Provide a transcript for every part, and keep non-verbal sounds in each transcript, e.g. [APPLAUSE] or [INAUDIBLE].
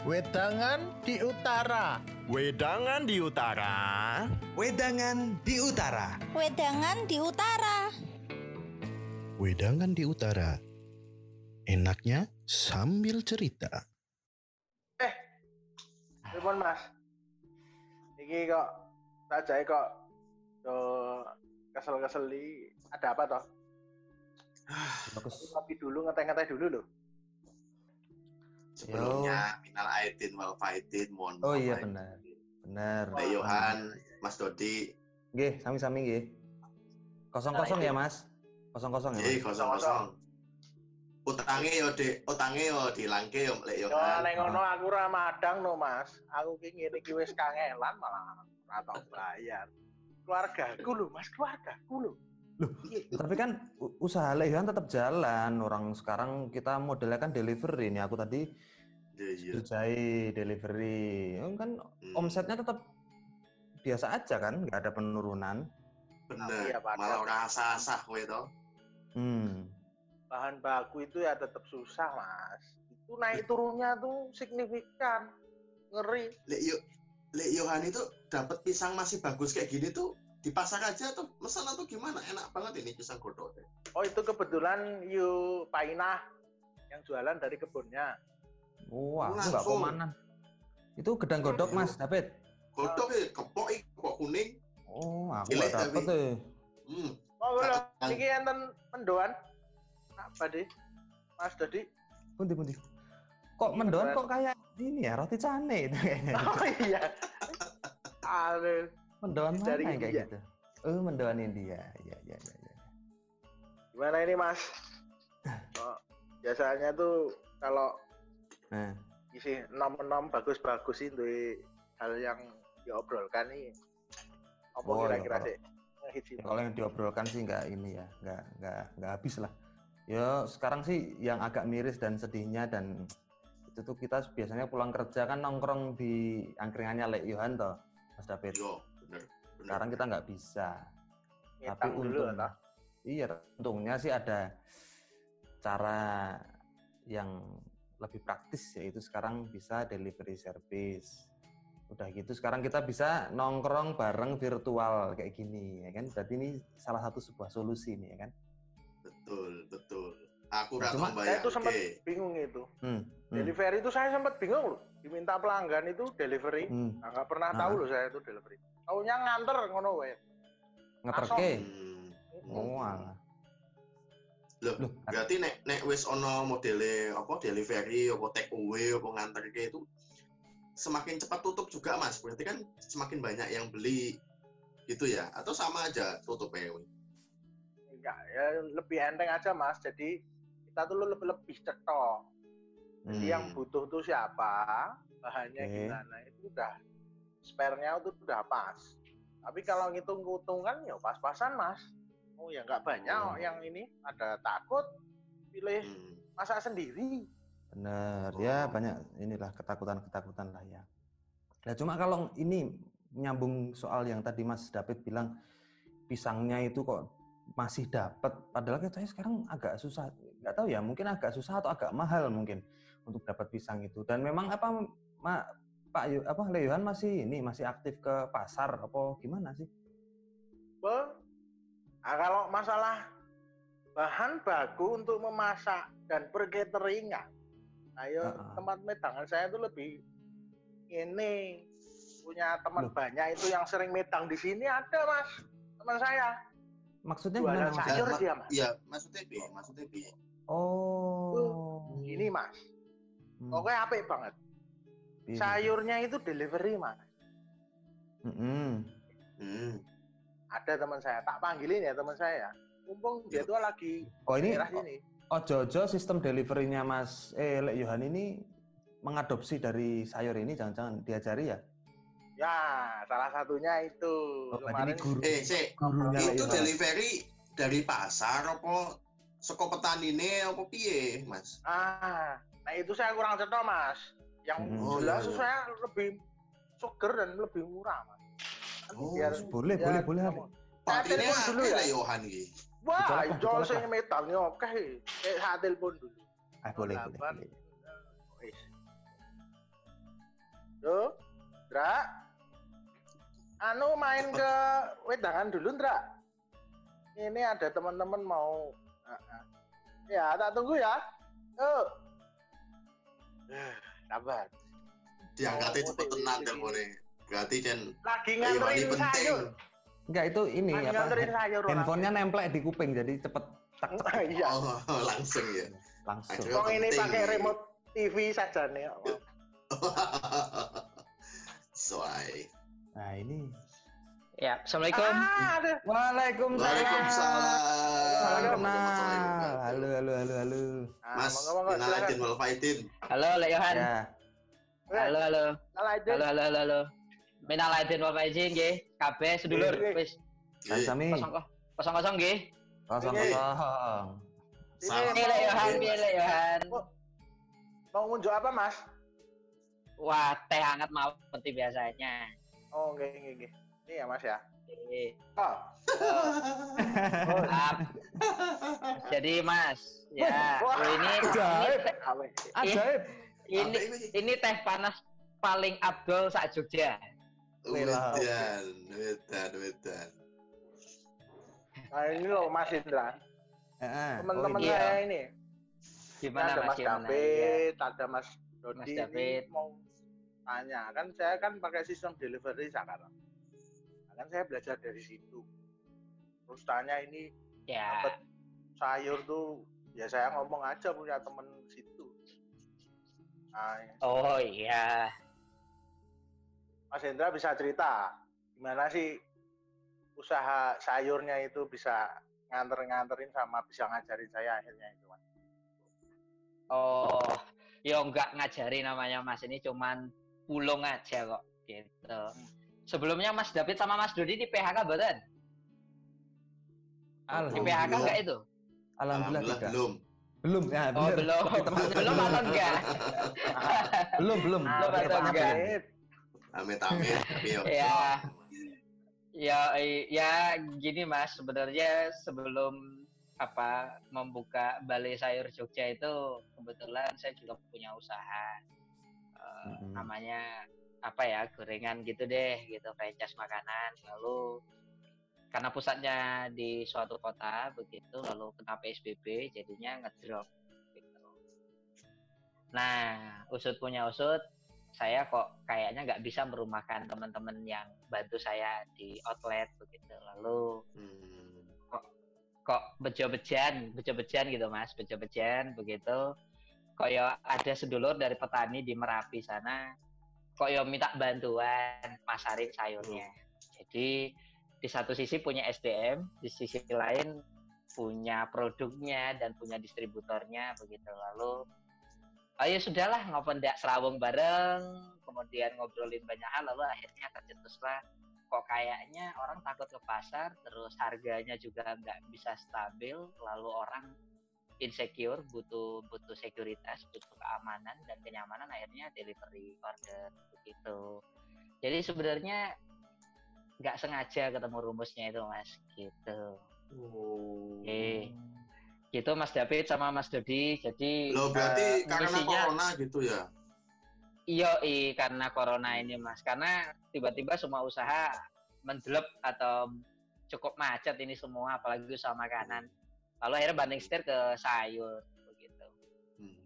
Wedangan di utara. Wedangan di utara. Wedangan di utara. Wedangan di utara. Wedangan di utara. Enaknya sambil cerita. Eh, telepon mas. Iki kok saja kok kesel-kesel di ada apa toh? Bagus. Tapi dulu ngeteh-ngeteh dulu loh. Sebelumnya minal aidin wal faidin mohon Oh iya benar. Benar. Mbak Yohan, Mas Dodi, Nggih, sami-sami nggih. Kosong-kosong ya, Mas? Kosong-kosong ya, jadi Mas? kosong kosong. Utangnya yo di, utangnya yo dilangke yo Lek Yo Yohan. nek ngono aku ra madang no mas. Aku ki ngene iki wis kangelan malah ora tau bayar. Keluargaku lho mas, keluargaku lho. Loh, Tapi kan usaha Lehan tetap jalan. Orang sekarang kita modelnya kan delivery nih. Aku tadi Iya iya. kerjai delivery. Oh, Kan Hmm, omsetnya tetap biasa aja kan, nggak ada penurunan. bener. Iya, padahal. Malah ora asah-asah kowe to. Hmm. Bahan baku itu ya tetap susah mas. Itu naik turunnya tuh signifikan. Ngeri. Lek yo Lek Yohan itu dapat pisang masih bagus kayak gini tuh di pasar aja tuh mesen atau gimana enak banget ini pisang godok Oh itu kebetulan you Painah yang jualan dari kebunnya. Wah, aku nggak komanan. Itu gedang godok, Mas David. godok ya kepok iki kepok kuning Oh, aku nggak dapet tapi. tuh. hmm Oh Kan- iki enten mendoan. Apa deh? Mas Dodi. Pundi pundi. Kok mendoan kok kayak ini ya roti cane itu kayaknya. [LAUGHS] Oh iya. [LAUGHS] Aduh. Mendoan mana Dari yang kayak India. gitu? Oh, mendoan India. Ya, ya, ya, ya. Gimana ini Mas? Oh, biasanya tuh kalau Nah, isi enam-enam bagus-bagus itu hal yang diobrolkan nih. Apa Oh, kira-kira kalau- sih? Ya kalau yang diobrolkan sih nggak ini ya, nggak nggak nggak habis lah. Ya sekarang sih yang agak miris dan sedihnya dan itu tuh kita biasanya pulang kerja kan nongkrong di angkringannya Lek Yohan toh, Mas David. yo bener bener Sekarang kita nggak bisa. Tapi Ngitang dulu untung, atau? iya, untungnya sih ada cara yang lebih praktis yaitu sekarang bisa delivery service. Udah gitu sekarang kita bisa nongkrong bareng virtual kayak gini ya kan. Berarti ini salah satu sebuah solusi nih ya kan. betul betul aku Nah, cuma Saya tuh sempat oke. bingung itu. Hmm. hmm, Delivery itu saya sempat bingung loh. Diminta pelanggan itu delivery. hmm. Nah, nggak pernah Ah. tahu loh saya itu delivery. Taunya nganter ngono wae. Ngeterke. Hmm. Oh, alah. Loh, Loh, berarti nek nek wis ono modele apa delivery apa take away apa nganter kayak itu semakin cepat tutup juga mas berarti kan semakin banyak yang beli gitu ya atau sama aja tutupnya Enggak, ya lebih enteng aja mas. Jadi kita tuh lebih lebih cetok. Jadi Hmm. yang butuh tuh siapa, bahannya Oke. gimana itu udah spare-nya itu udah pas. Tapi kalau ngitung keuntungan ya pas-pasan mas. Oh ya nggak banyak Oh. yang ini ada takut pilih Hmm. masak sendiri. Bener, ya Oh. banyak inilah ketakutan-ketakutan lah ya. Nah cuma kalau ini nyambung soal yang tadi Mas David bilang pisangnya itu kok masih dapat, padahal katanya sekarang agak susah, nggak tahu ya, mungkin agak susah atau agak mahal mungkin untuk dapat pisang itu. Dan memang apa Ma, Pak Yu, apa Leohan masih ini masih aktif ke pasar apa gimana sih? Be, nah, kalau masalah bahan baku untuk memasak dan percateringan, ayo Ah. tempat medangan saya itu lebih ini punya teman Loh. banyak itu yang sering medang di sini ada mas teman saya Maksudnya jualan gimana? Mas? sayur Ma- dia mas iya maksudnya bi maksudnya bi Oh, ini mas Hmm, pokoknya apik banget iya. sayurnya itu delivery mas Mm-mm. hmm. ada teman saya tak panggilin ya teman saya mumpung dia Iya. tuh lagi Oh ini sini Ojo-ojo sistem deliverynya Mas eh Lek Yohan ini mengadopsi dari sayur ini jangan-jangan diajari ya? ya salah satunya itu Oh, berarti ini Kemarin- guru. eh Gurunya Lek itu Yohan. delivery dari pasar apa seko petani apa piye mas Ah, nah itu saya kurang cetok mas. Yang Hmm. Oh, jelas iya, iya. saya lebih seger dan lebih murah mas. Oh, boleh, biar boleh, boleh. Saya telepon dulu ya. Yohan iki. Wah, Dicolok, itu dicolok, saya metalnya oke. Eh, saya telepon dulu. Ah boleh, boleh, Delapan. boleh. Wis. Dra. Anu main ke wedangan dulu, Dra. Ini ada teman-teman mau Ah, ah. Ya, tak tunggu ya. Yuk. Sabar. Diangkatnya Oh, cepet di- tenan di- telepone. Berarti kan Lagi nganterin penting. sayur. Enggak itu ini Lagi apa? sayur. Handphonenya nemplek di kuping jadi cepet tak cek [LAUGHS] Iya. Oh, [LAUGHS] langsung ya. langsung. Wong ini pakai remote TV saja nih. [LAUGHS] Soai. Nah ini. Ya, assalamualaikum. Ah, ada. Waalaikumsalam. Waalaikumsalam. Salam kenal. Halo halo halo halo. Ah, Mas, silakan. aidin wal faidin. Halo, Lek Yohan. Ya. Halo, halo. Halo, halo, halo, halo. Minal aidin wal faizin nggih. Kabeh sedulur wis Mas Sami. kosong kosong nggih. Kosong kosong. Salam. Ini Lek Yohan. Lek Yohan? Mau ngunjuk apa, Mas? Wah, teh hangat mau seperti biasanya. Oh, nggih, nggih, nggih. Ini ya, Mas ya. Oke. Oh, Oh, maaf. Jadi Mas, ya Wah. ini ini Ajaib. teh, awe. Ajaib. ini ini? ini teh panas paling abdol sak Jogja. Wedan, wedan, wedan. Nah, ini loh Mas Indra. Heeh. Teman-teman Oh, iya. saya ini. Gimana ada Mas? Mas Gimana? Iya. David, ada Mas Dodi. Mas ini David. mau tanya kan saya kan pakai sistem delivery sekarang. Kan saya belajar dari situ. Terus tanya ini Ya. dapat sayur tuh ya saya ngomong aja punya temen situ. Nah, Oh iya. Mas Hendra bisa cerita gimana sih usaha sayurnya itu bisa nganter-nganterin sama bisa ngajarin saya akhirnya itu Mas. Oh, ya enggak ngajari namanya Mas ini cuman pulung aja kok gitu. Sebelumnya Mas David sama Mas Dodi di PHK betul? Di Alhamdulillah. PHK enggak itu? Alhamdulillah tidak. belum. Belum ya, Oh, bener. belum. Tapi teman- [LAUGHS] belum atau enggak? [LAUGHS] belum, belum. Belum atau enggak? Amit. Amit. Tapi yo. ya. Ya, ya gini Mas, sebenarnya sebelum apa membuka Balai Sayur Jogja itu kebetulan saya juga punya usaha Eh, Mm-mm. namanya apa ya gorengan gitu deh gitu franchise makanan lalu karena pusatnya di suatu kota begitu lalu kena PSBB jadinya ngedrop gitu. Nah usut punya usut saya kok kayaknya nggak bisa merumahkan teman-teman yang bantu saya di outlet begitu lalu Hmm. kok bejo-bejan, bejo-bejan gitu mas, bejo-bejan begitu. Kok ya ada sedulur dari petani di Merapi sana, kok ya minta bantuan masarin sayurnya. Jadi di satu sisi punya SDM, di sisi lain punya produknya dan punya distributornya begitu. Lalu, oh ya sudahlah ngopen ndak serawung bareng, kemudian ngobrolin banyak hal, lalu akhirnya tercetuslah kok kayaknya orang takut ke pasar, terus harganya juga nggak bisa stabil, lalu orang insecure, butuh butuh sekuritas, butuh keamanan dan kenyamanan, akhirnya delivery order begitu. Jadi sebenarnya nggak sengaja ketemu rumusnya itu mas, gitu. Oh. Oke, gitu Mas David sama Mas Dodi. Jadi Loh berarti eh, karena misinya- corona gitu ya? Iya, i, karena corona ini mas. Karena tiba-tiba semua usaha mendelep atau cukup macet ini semua, apalagi usaha makanan. Lalu akhirnya banding setir ke sayur, begitu. Hmm.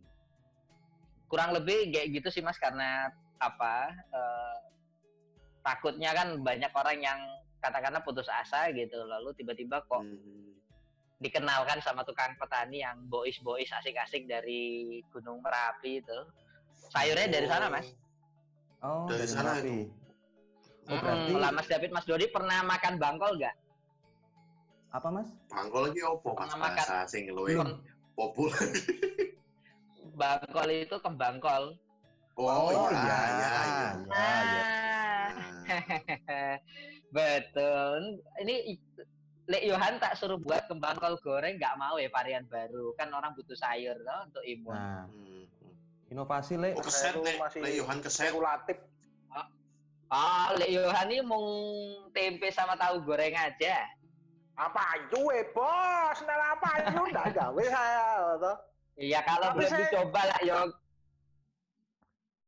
Kurang lebih kayak gitu sih mas, karena apa? eh, takutnya kan banyak orang yang katakanlah putus asa gitu, lalu tiba-tiba kok Hmm. dikenalkan sama tukang petani yang bois-bois asik-asik dari Gunung Merapi itu. Sayurnya dari sana mas. Oh, Dari dari sana Merapi. Oh, Mm-mm. berarti Lah Mas David, Mas Dodi pernah makan bangkol nggak? Apa, Mas? Bangkol lagi opo mas bahasa sing Belum. populer. [LAUGHS] Bangkol itu kembangkol. Oh, iya, iya, iya. iya, iya. Ah, [LAUGHS] betul. Ini i- Lek Yohan tak suruh buat kembangkol goreng nggak mau ya varian baru. Kan orang butuh sayur loh untuk imun. Nah, hmm. inovasi, Le. Oh keset masih nek Yohan keset. Spekulatif. Ah, Lek Yohan ini mau tempe sama tahu goreng aja. Apa itu eh bos? Nel apa itu? Nggak gawe saya. toh. Iya kalau Tapi belum saya- dicoba lah yo.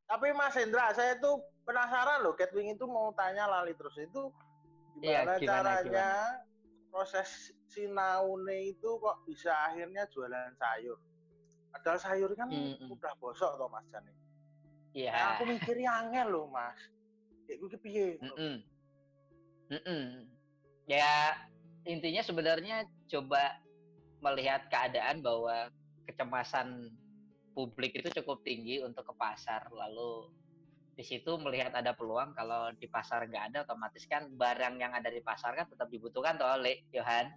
Tapi Mas Hendra, saya tuh penasaran loh Catwing itu mau tanya lali terus itu Iya, gimana, gimana, caranya proses sinaune itu kok bisa akhirnya jualan sayur padahal sayur kan Mm-mm. udah bosok toh Mas Jan Iya. Nah, aku mikirnya angel loh Mas kayak gue piye Mm-mm. Mm-mm. Ya intinya sebenarnya coba melihat keadaan bahwa kecemasan publik itu cukup tinggi untuk ke pasar lalu di situ melihat ada peluang kalau di pasar nggak ada otomatis kan barang yang ada di pasar kan tetap dibutuhkan toh oleh Johan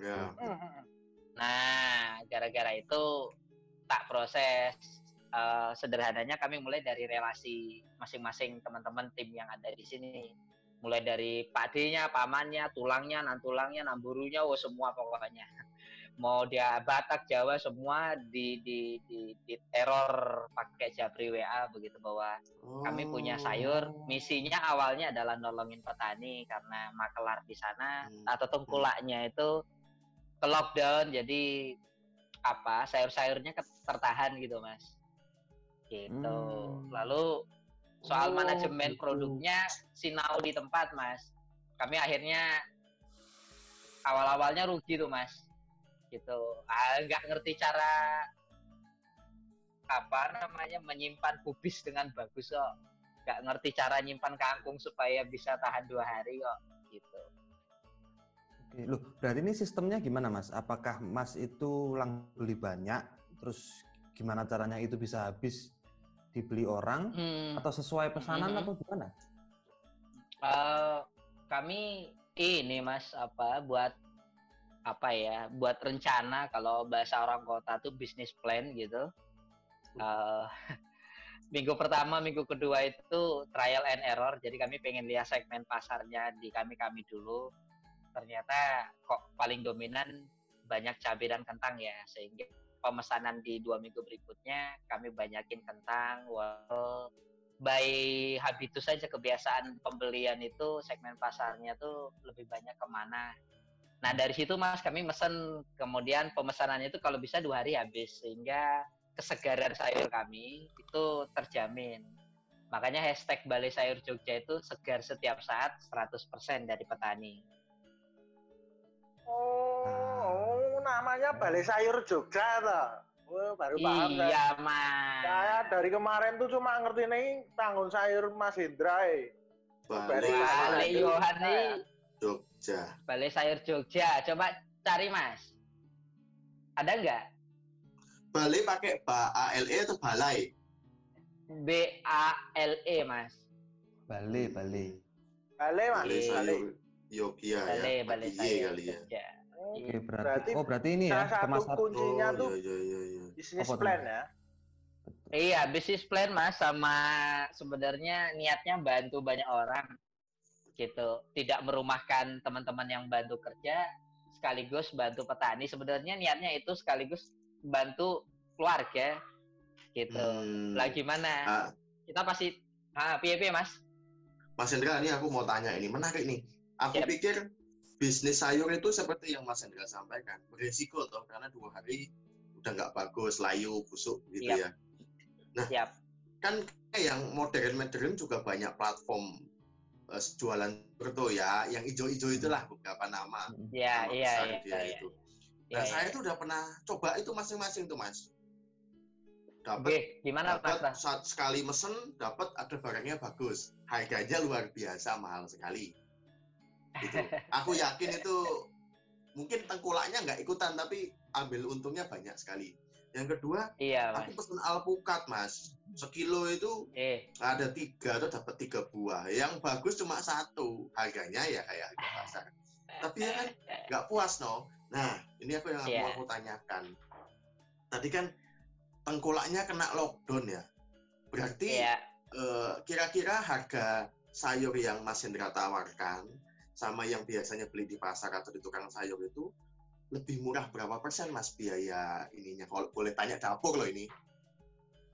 Ya. Mm-mm. Nah, gara-gara itu tak proses. Eh, sederhananya kami mulai dari relasi masing-masing teman-teman tim yang ada di sini. Mulai dari Pak D-nya, pamannya, tulangnya, nantulangnya, namburunya, oh semua pokoknya. [LAUGHS] Mau dia Batak, Jawa semua di di di, di teror pakai Jabri WA begitu bahwa kami punya sayur. Oh. Misinya awalnya adalah nolongin petani karena makelar di sana Hmm. atau tengkulaknya itu ke lockdown jadi apa sayur-sayurnya tertahan gitu mas. Gitu. Hmm. Lalu soal Oh, manajemen gitu. produknya sinau di tempat mas. Kami akhirnya awal-awalnya rugi tuh mas. Gitu. Ah, nggak ngerti cara apa namanya menyimpan kubis dengan bagus kok nggak ngerti cara nyimpan kangkung supaya bisa tahan dua hari kok gitu Oke, loh, berarti ini sistemnya gimana, Mas? Apakah Mas itu lang beli banyak, terus gimana caranya itu bisa habis dibeli orang, Hmm, atau sesuai pesanan Mhm. atau gimana? eh, kami ini mas apa buat apa ya buat rencana kalau bahasa orang kota tuh bisnis plan gitu Eh, [LAUGHS] minggu pertama minggu kedua itu trial and error jadi kami pengen lihat segmen pasarnya di kami kami dulu ternyata kok paling dominan banyak cabai dan kentang ya sehingga pemesanan di dua minggu berikutnya kami banyakin kentang wortel. By habitus saja kebiasaan pembelian itu segmen pasarnya tuh lebih banyak ke mana. Nah dari situ mas kami mesen. Kemudian pemesanannya itu kalau bisa dua hari habis sehingga kesegaran sayur kami itu terjamin. Makanya hashtag balai sayur Jogja itu segar setiap saat 100% dari petani. Oh, namanya Balai Sayur Jogja toh. Wah, baru paham saya. iya mas Saya dari kemarin tuh cuma ngerti nih tanggung sayur Mas Hendra. eh. Balik Balik Balai Balai Yohan Jogja. nih Jogja. Balai Sayur Jogja. Coba cari Mas. Ada nggak? Balai pakai ba A L E atau balai? B A L E Mas. Bale, bale. Balai Mas, Balai. Balai. sayur Yogya Balai ya. Balai Sayur kali ya. Jogja. Oh, Oke, berarti, Berarti oh berarti ini ya salah satu kuncinya Oh, tuh iya, iya, iya. bisnis Apa tuh? plan ya. Iya, bisnis plan Mas sama sebenarnya niatnya bantu banyak orang gitu. Tidak merumahkan teman-teman yang bantu kerja sekaligus bantu petani. Sebenarnya niatnya itu sekaligus bantu keluarga gitu. Hmm. Lah gimana? Ah, Kita pasti ah piye Mas? Mas Hendra, ini aku mau tanya ini menarik nih. Aku Yap. pikir bisnis sayur itu seperti yang Mas Hendra sampaikan, berisiko toh karena dua hari udah nggak bagus, layu, busuk gitu Yap. ya. Nah, Siap. kan kayak yang modern-modern juga banyak platform eh, jualan tuh ya, yang ijo-ijo itulah beberapa nama. Ya, nama iya iya dia iya. itu. Iya, Nah, saya iya. tuh udah pernah coba itu masing-masing tuh Mas. Dapat Oke, gimana dapat Bang? saat sekali mesen dapat ada barangnya bagus harganya luar biasa mahal sekali [LAUGHS] aku yakin itu mungkin tengkulaknya nggak ikutan tapi ambil untungnya banyak sekali. Yang kedua Iya, Mas. aku pesen alpukat mas. Sekilo itu Eh, ada tiga atau dapat tiga buah. Yang bagus cuma satu harganya ya kayak harga pasar. Tapi ya kan nggak puas no? Nah ini aku yang Iya. mau aku tanyakan. Tadi kan tengkulaknya kena lockdown ya? Berarti iya. eh, kira-kira harga sayur yang Mas Hendra tawarkan sama yang biasanya beli di pasar atau di tukang sayur itu lebih murah berapa persen Mas biaya ininya kalau boleh tanya dapur loh ini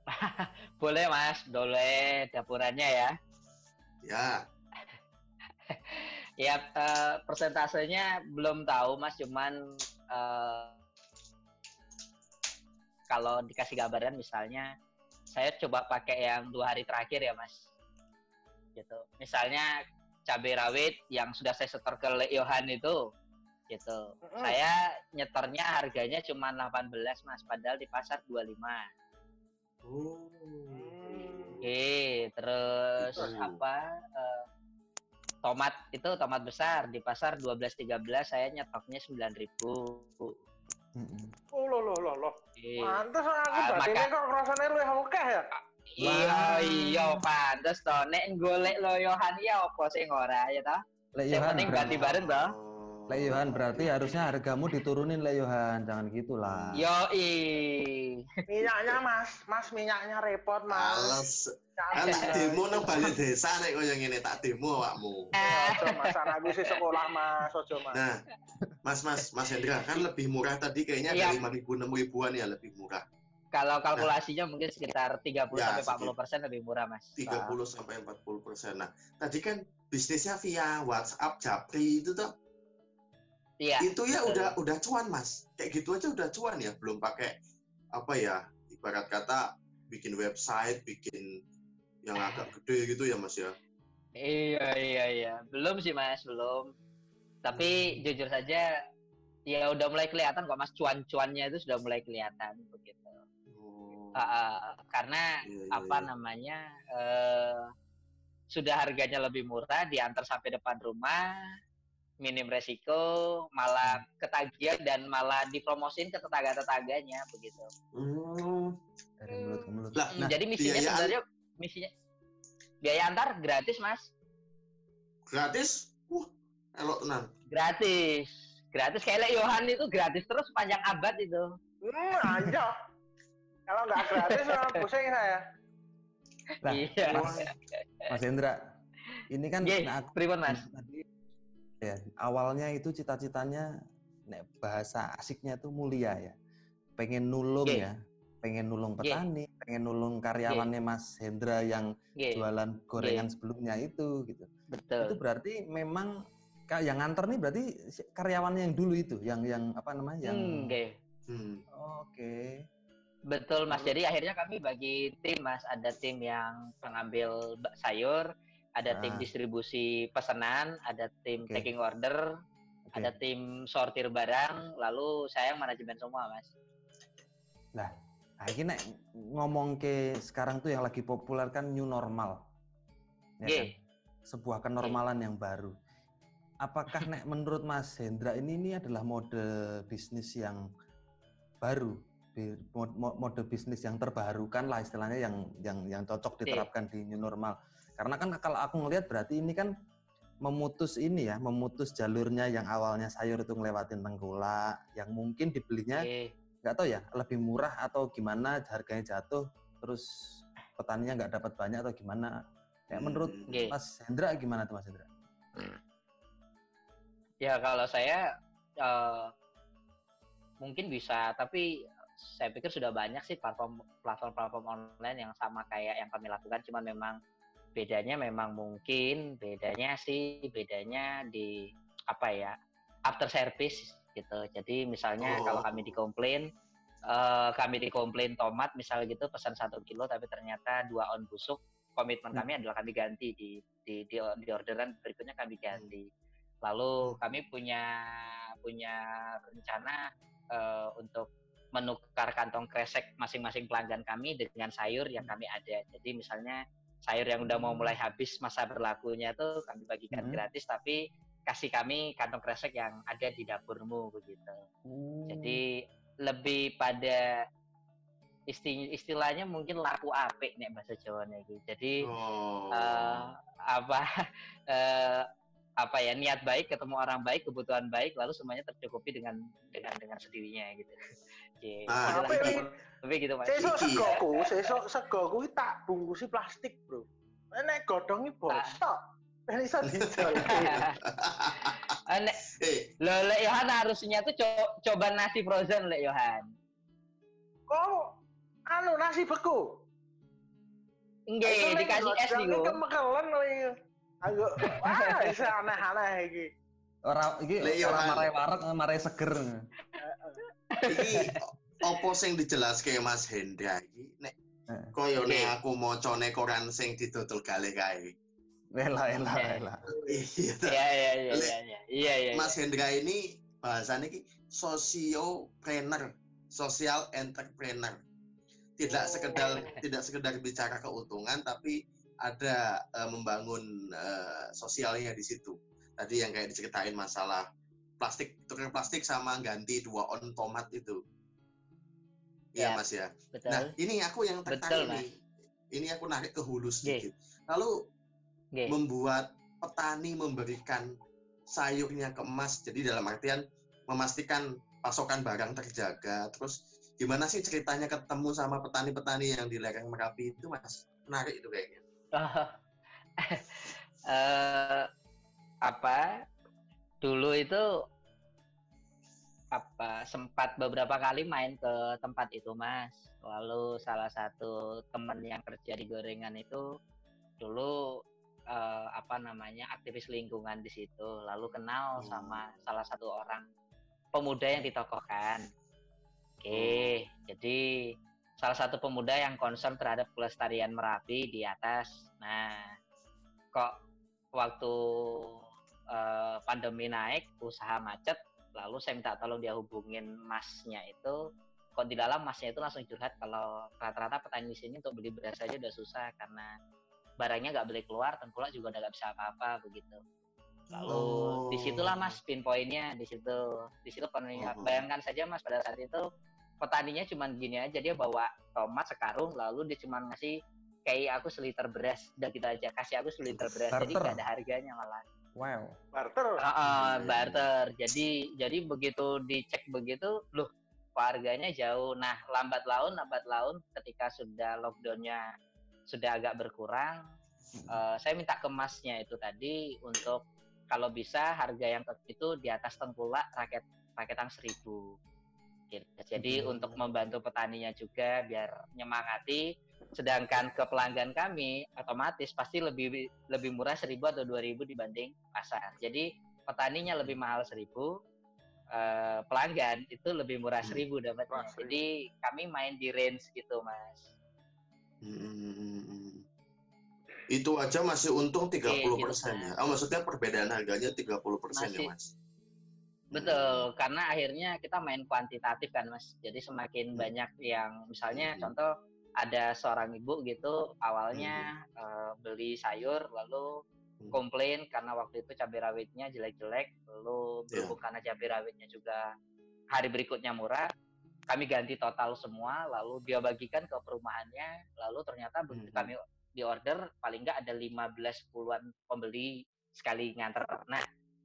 [LAUGHS] Boleh Mas, boleh dapurannya ya. ya [LAUGHS] Ya eh, persentasenya belum tahu Mas, cuman eh, kalau dikasih gambaran misalnya saya coba pakai yang dua hari terakhir ya Mas. gitu. Misalnya cabai rawit yang sudah saya setor ke Le Yohan itu gitu. Mm-mm. Saya nyetornya harganya cuma 18 Mas, padahal di pasar 25. Oh. Oke, terus Gitu. apa? eh, tomat itu tomat besar di pasar 12 13 saya nyetoknya 9000. Mm-mm. Oh loh loh loh loh. Oke. Mantes aku batinnya maka- kok rasanya lu yang oke ya. Iya, iya pantes to. Nek golek lo Yohan ya apa sing ora ya toh? Lek Yohan, penting berarti, ganti bareng toh. Lek Yohan berarti harusnya hargamu diturunin Lek Yohan, jangan gitulah. Yo Minyaknya mas, mas minyaknya repot mas. Males. Kan demo nang balik desa nek koyo ngene tak demo awakmu. Ojo mas, anakku sih sekolah mas, ojo mas. Nah, Mas Mas Mas Hendra kan lebih murah tadi kayaknya Iya. dari 5000 6 ribuan ya lebih murah. Kalau kalkulasinya mungkin sekitar 30 Ya, sampai 40 persen lebih murah mas. 30 sampai 40 persen. Nah, tadi kan bisnisnya via WhatsApp Japri itu tuh Iya. itu ya betul. udah udah cuan mas kayak gitu aja udah cuan ya belum pakai apa ya ibarat kata bikin website bikin yang agak [LAUGHS] gede gitu ya mas ya Iya iya iya. Belum sih mas, belum. Tapi jujur saja ya udah mulai kelihatan kok mas cuan-cuannya itu sudah mulai kelihatan begitu. Ah, karena iya, iya, apa iya. namanya eh, sudah harganya lebih murah diantar sampai depan rumah minim resiko malah ketagihan dan malah dipromosin ke tetangga-tetangganya begitu. Hmm, Dari mulut ke mulut. Lah, Hmm, Jadi misinya biaya- sebenarnya misinya biaya antar gratis mas, gratis wah elok tenan gratis, gratis kayak Le Yohan itu gratis terus panjang abad itu. Hmm, aja. Kalau nggak gratis, [LAUGHS] malah pusing saya. Lah, iya. Mas, Mas Hendra, ini kan Ye, nah, aku- pripun mas? tadi ya awalnya itu cita-citanya nek bahasa asiknya itu mulia ya pengen nulung Ye. ya pengen nulung petani pengen nulung karyawannya Mas Hendra yang Oke, jualan gorengan sebelumnya itu gitu itu betul. berarti memang Kak, yang nganter nih berarti karyawannya yang dulu itu yang yang apa namanya yang Oke. hmm. oke Betul Mas. Jadi akhirnya kami bagi tim Mas. Ada tim yang pengambil sayur, ada tim Ah. distribusi pesanan, ada tim Oke. taking order, oke. ada tim sortir barang, lalu saya yang manajemen semua Mas. Nah, nek ngomong ke sekarang tuh yang lagi populer kan new normal. Ya kan? Oke. Sebuah kenormalan yang baru. Apakah [LAUGHS] nek menurut Mas Hendra ini ini adalah mode bisnis yang baru, mode bisnis yang terbarukan lah istilahnya yang yang yang cocok diterapkan di new normal. Karena kan kalau aku ngelihat berarti ini kan memutus ini ya, memutus jalurnya yang awalnya sayur itu ngelewatin tengkulak, yang mungkin dibelinya nggak tahu ya lebih murah atau gimana harganya jatuh terus petaninya nggak dapat banyak atau gimana ya menurut Hmm. Oke. Mas Hendra gimana tuh Mas Hendra? Ya kalau saya eh, mungkin bisa, tapi saya pikir sudah banyak sih platform platform-platform online yang sama kayak yang kami lakukan, cuman memang bedanya memang mungkin bedanya sih bedanya di apa ya after service gitu. Jadi misalnya Oh. kalau kami dikomplain eh, kami dikomplain tomat misal gitu pesan satu kilo tapi ternyata dua on busuk komitmen Hmm. kami adalah kami ganti di di di, di orderan berikutnya kami ganti lalu kami punya punya rencana eh, untuk menukar kantong kresek masing-masing pelanggan kami dengan sayur yang kami ada jadi misalnya sayur yang udah mau mulai habis masa berlakunya tuh kami bagikan Hmm. gratis tapi kasih kami kantong kresek yang ada di dapurmu begitu jadi lebih pada isti- istilahnya mungkin laku apik nek bahasa Jawa gitu. Jadi oh eh, apa [LAUGHS] eh, apa ya niat baik ketemu orang baik kebutuhan baik lalu semuanya tercukupi dengan dengan dengan sendirinya gitu. Oke, Ah, itulah tapi- gitu mas. Sesuk Iki ya. segoku, sesuk segoku iki tak bungkusi plastik, Bro. Nek godhongi bosok. Ben iso dijual. [LAUGHS] Eh, nek eh lo Lek Yohan harusnya tuh co- coba nasi frozen Lek Yohan. Kok anu nasi beku? Enggak, dikasih es nih iki Kemekelen lagi. Aku wah [LAUGHS] aneh-aneh iki. Ini iya, orang kan. marai warek marai seger. Iki opo sing dijelaske Mas Hendra iki nek Eh. koyo nek aku macane koran sing didodol gale kae Elah, elah, Iya. elah. Iya. Iya iya iya iya iya iya iya. Mas Hendra ini bahasanya ki sosiopreneur, social entrepreneur. Tidak Oh. sekedar [LAUGHS] tidak sekedar bicara keuntungan tapi ada eh, membangun eh, sosialnya di situ. Tadi yang kayak diceritain masalah plastik tukar plastik sama ganti dua on tomat itu. Iya Ya, Mas ya. Betul. Nah, ini aku yang tertarik nih. Ini aku narik ke hulu sedikit. Lalu membuat petani memberikan sayurnya ke emas. Jadi dalam artian memastikan pasokan barang terjaga. Terus gimana sih ceritanya ketemu sama petani-petani yang di lereng Merapi itu, Mas? Menarik itu kayaknya. [LAUGHS] eh apa dulu itu apa sempat beberapa kali main ke tempat itu mas lalu salah satu teman yang kerja di gorengan itu dulu eh, apa namanya aktivis lingkungan di situ lalu kenal Hmm. sama salah satu orang pemuda yang ditokohkan oke jadi salah satu pemuda yang concern terhadap pelestarian Merapi di atas. Nah, kok waktu eh, pandemi naik, usaha macet, lalu saya minta tolong dia hubungin masnya itu. Kok di dalam masnya itu langsung curhat kalau rata-rata petani di sini untuk beli beras saja udah susah karena barangnya nggak boleh keluar, tengkulak juga udah nggak bisa apa-apa begitu. Lalu Oh. di situlah mas pinpointnya di situ, di situ penuhnya. Oh. Bayangkan saja mas pada saat itu petaninya cuma gini aja dia bawa tomat sekarung lalu dia cuma ngasih kayak aku seliter beras udah gitu aja kasih aku seliter beras jadi Barter. nggak ada harganya malah Wow. Barter. Ah, Iya. barter jadi jadi begitu dicek begitu loh harganya jauh nah lambat laun lambat laun ketika sudah lockdownnya sudah agak berkurang eh, saya minta ke masnya itu tadi untuk kalau bisa harga yang ke- itu di atas tengkulak raket raketan seribu Gitu. Jadi Hmm. untuk membantu petaninya juga biar nyemangati, sedangkan ke pelanggan kami otomatis pasti lebih lebih murah 1000 atau 2000 dibanding pasar. Jadi petaninya lebih mahal 1000, eh, pelanggan itu lebih murah Hmm. 1000 dapatnya. Murah 1000. Jadi kami main di range gitu, Mas. Hmm. Itu aja masih untung 30% gitu, ya. Oh, maksudnya perbedaan harganya 30% ya, Masih. Mas? Betul, karena akhirnya kita main kuantitatif kan, Mas. Jadi semakin Hmm. banyak yang misalnya Hmm. contoh ada seorang ibu gitu awalnya eh, beli sayur lalu Hmm. komplain karena waktu itu cabai rawitnya jelek-jelek, lalu Iya. berhubung karena cabai rawitnya juga hari berikutnya murah, kami ganti total semua, lalu dia bagikan ke perumahannya, lalu ternyata begitu Hmm. kami di order paling nggak ada 15 puluhan pembeli sekali nganter. Nah,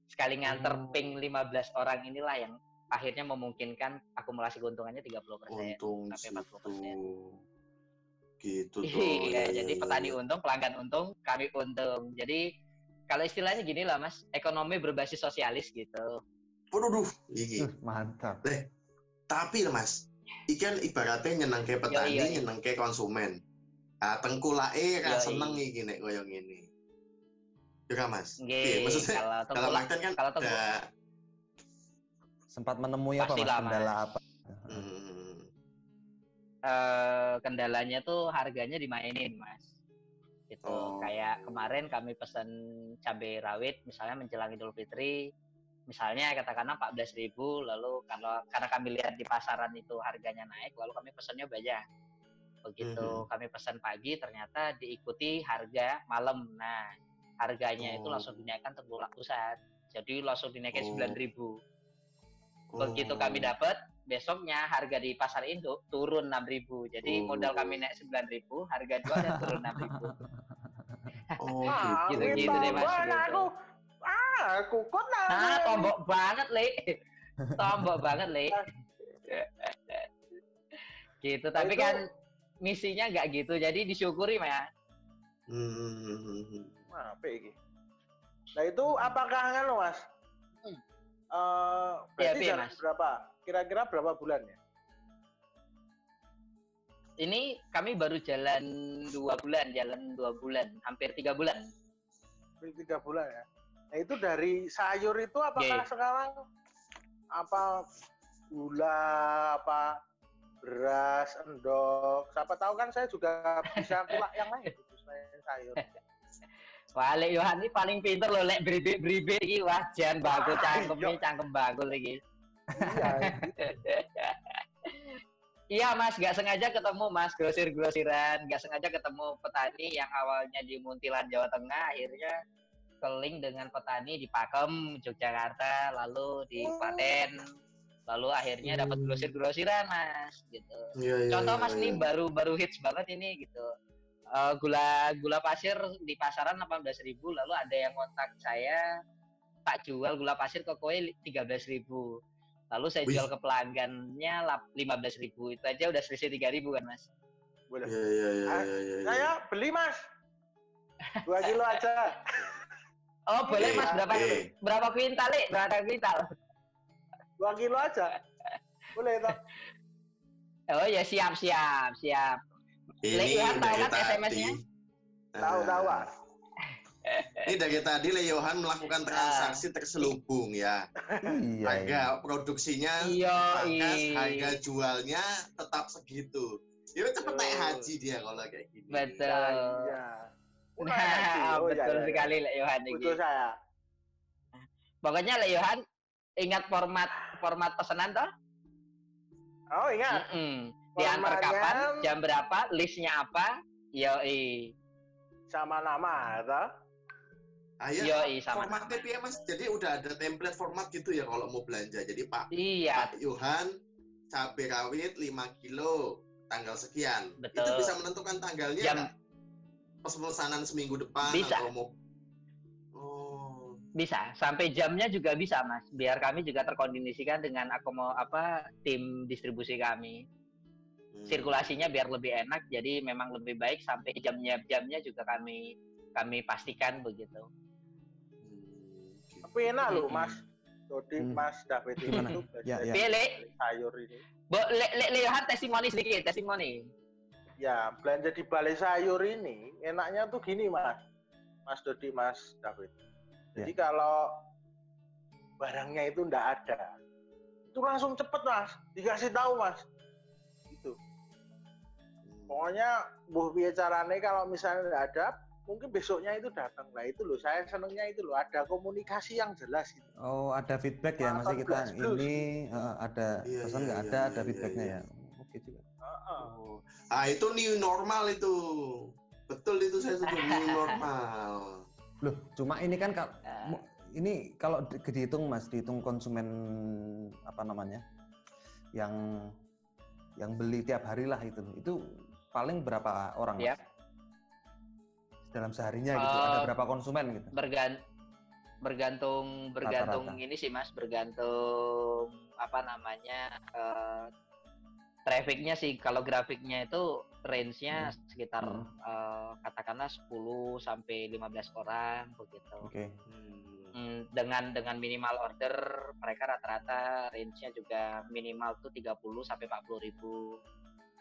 sekali nganter Oh. ping 15 orang inilah yang akhirnya memungkinkan akumulasi keuntungannya 30% Untung sampai situ. 40%. Gitu tuh. Iya, ya, jadi ya, petani ya. untung, pelanggan untung, kami untung. Jadi kalau istilahnya gini lah mas, ekonomi berbasis sosialis gitu. Waduh, duh, iki. Uh, mantap. Tapi Mas, ikan ibaratnya nyenengke petani, iya, iya. nyenengke konsumen. Ah, tengkulake ra Iya, seneng iya. iki nek koyo ngene. Ya kan, Mas? Iya, Nggih, maksudnya kalau tengkulak, artian kan kalau tengkulak- ada Sempat menemui apa mas? Pastilah, Kendala apa? hmm, eh, kendalanya tuh harganya dimainin mas. Gitu. Oh. Kayak kemarin kami pesan cabai rawit, misalnya menjelang Idul Fitri, misalnya katakanlah 14.000 lalu kalau karena kami lihat di pasaran itu harganya naik, lalu kami pesannya banyak. Begitu Mhm. kami pesan pagi, ternyata diikuti harga malam. Nah, harganya itu Oh. langsung dinaikkan tengkulak pusat. Jadi langsung dinaikin Oh. 9.000. Begitu kami dapat, besoknya harga di pasar induk turun 6.000. Jadi Oh. modal kami naik 9.000, harga jualnya turun [LAUGHS] 6.000. Oh, Ah, gitu. gitu-gitu wih, deh, Mas, gitu. aku. Ah, aku kok Ah, nangis. tombok banget, Le. [LAUGHS] Tombok banget, Le. gitu, tapi itu- kan misinya nggak gitu. Jadi disyukuri, Mas. Hmm. Apa iki? Nah itu apakah anu mas? Hmm. Eh, Iya, berarti Mas. berapa? Kira-kira berapa bulan ya? Ini kami baru jalan dua bulan, jalan dua bulan, hampir tiga bulan. Hampir Tiga bulan ya. Nah itu dari sayur itu apakah Iya. sekarang apa gula apa beras endok siapa tahu kan saya juga bisa [LAUGHS] kulak yang lain gitu selain sayur [LAUGHS] Wah, Lek Yohan ini paling pinter loh, Lek beribik-beribik iki. Wah, jan bagus cangkem ini, cangkem bagus iki. Iya. [LAUGHS] Iya mas, nggak sengaja ketemu mas grosir-grosiran, nggak sengaja ketemu petani yang awalnya di Muntilan Jawa Tengah, akhirnya keling dengan petani di Pakem Yogyakarta, lalu di Klaten, lalu akhirnya dapat grosir-grosiran mas, gitu. Iya, iya, Contoh mas ini iya. baru baru hits banget ini gitu. Eh, gula gula pasir di pasaran 18.000 lalu ada yang kontak saya tak jual gula pasir ke kowe 13.000 lalu saya Wih. jual ke pelanggannya lap- 15.000 itu aja udah selisih 3.000 kan mas Boleh. Iya, iya, iya, iya, iya, iya. Saya beli mas. Dua kilo aja. [LAUGHS] oh boleh mas berapa oke. berapa kuintal Lik? berapa kuintal Dua kilo aja. Boleh toh? oh ya siap siap siap Lek, Yohan tahu kan. SMS-nya? Tahu Ah. tahu ah. Ini dari tadi Le Yohan melakukan transaksi terselubung ya. Iya. Harga iya. produksinya iya iya. harga jualnya tetap segitu. Ya cepet naik haji dia kalau kayak gini. betul Iya. Oh, nah haji. [LAUGHS] Oh, iya, betul iya, sekali Lek Yohan ini Betul saya. pokoknya Lek Yohan ingat format format pesanan toh Oh ingat. Mm-mm. Diantar kapan, jam berapa, listnya apa? Yoi. Sama nama, toh? Ah, ya, Yoi sama. formatnya piye Mas? Jadi udah ada template format gitu ya kalau mau belanja. Jadi Pak Iya, Pak Yohan cabai rawit 5 kilo tanggal sekian. Itu Betul. bisa menentukan tanggalnya Jam. Pas pesanan seminggu depan Bisa. atau mau Oh, bisa. Sampai jamnya juga bisa, Mas. Biar kami juga terkondisikan dengan aku mau apa tim distribusi kami. hmm. Sirkulasinya biar lebih enak. Jadi memang lebih baik sampai jamnya jamnya juga kami kami pastikan begitu. Enak loh mas. Jadi Hmm. mas David tuh Ya, ya. Pilih, sayur ini. Bo, le, le, Leohan testimoni sedikit, testimoni. Ya belanja di balai sayur ini enaknya tuh gini mas. Mas Dodi, Mas David. Jadi kalau barangnya itu ndak ada, itu langsung cepet mas. Dikasih tahu mas. Gitu. Hmm. Pokoknya buh piye carane kalau misalnya nggak ada, mungkin besoknya itu datang. Nah itu loh, saya senengnya itu loh, ada komunikasi yang jelas gitu. Oh, ada feedback ya, masih kita Plus, plus. ini eh, ada Iya, pesan iya, nggak iya, ada, iya, ada iya, feedbacknya iya. ya. Oke juga. Heeh. Oh. Ah itu new normal itu. Betul itu saya setuju new [LAUGHS] normal. Loh, cuma ini kan kal- Eh, ini kalau di- dihitung Mas, dihitung konsumen apa namanya? yang yang beli tiap hari lah itu. Itu paling berapa orang Mas? Dalam seharinya gitu. Ada Eh, berapa konsumen gitu? bergan bergantung bergantung Rata-rata. ini sih mas bergantung apa namanya eh, trafficnya sih kalau grafiknya itu range-nya Hmm. sekitar Hmm. eh, katakanlah 10 sampai 15 orang begitu Oke. Hmm. Hmm, dengan dengan minimal order mereka rata-rata range-nya juga minimal tuh 30 sampai 40 ribu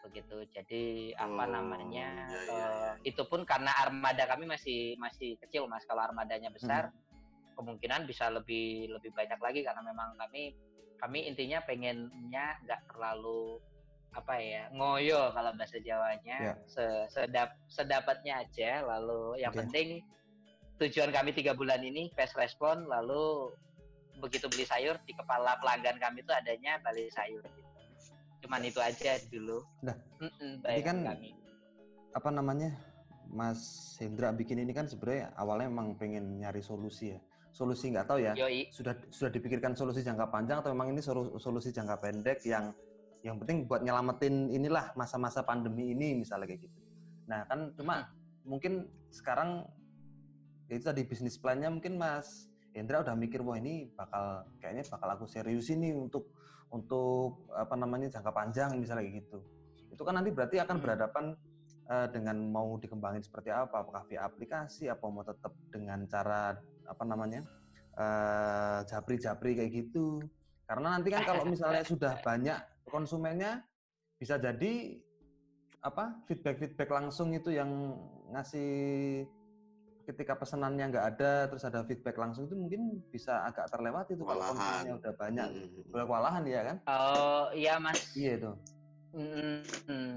begitu jadi apa Oh, namanya iya, iya, eh, iya. itu pun karena armada kami masih masih kecil mas kalau armadanya besar kemungkinan bisa lebih lebih banyak lagi karena memang kami kami intinya pengennya nggak terlalu apa ya ngoyo kalau bahasa Jawanya Ya. Se- sedap sedapatnya aja lalu yang Oke. penting tujuan kami tiga bulan ini fast respon lalu begitu beli sayur di kepala pelanggan kami itu adanya balai sayur gitu. Cuman itu aja dulu. Nah, ini kan kami. apa namanya Mas Hendra bikin ini kan sebenarnya awalnya memang pengen nyari solusi ya. Solusi nggak tahu ya. Yoi. Sudah sudah dipikirkan solusi jangka panjang atau memang ini solu- solusi jangka pendek yang yang penting buat nyelamatin inilah masa-masa pandemi ini misalnya kayak gitu. Nah kan cuma mungkin sekarang ya itu tadi bisnis plannya mungkin Mas Hendra udah mikir wah ini bakal kayaknya bakal aku serius ini untuk untuk apa namanya jangka panjang misalnya gitu itu kan nanti berarti akan Hmm. berhadapan eh, dengan mau dikembangin seperti apa apakah via aplikasi apa mau tetap dengan cara apa namanya eh, japri-japri kayak gitu karena nanti kan kalau misalnya [LAUGHS] sudah banyak konsumennya bisa jadi apa feedback-feedback langsung itu yang ngasih ketika pesanannya nggak ada terus ada feedback langsung itu mungkin bisa agak terlewati itu kalau konsumennya udah banyak. Hmm. boleh kewalahan ya kan? Oh iya mas. Iya itu. Mm, mm.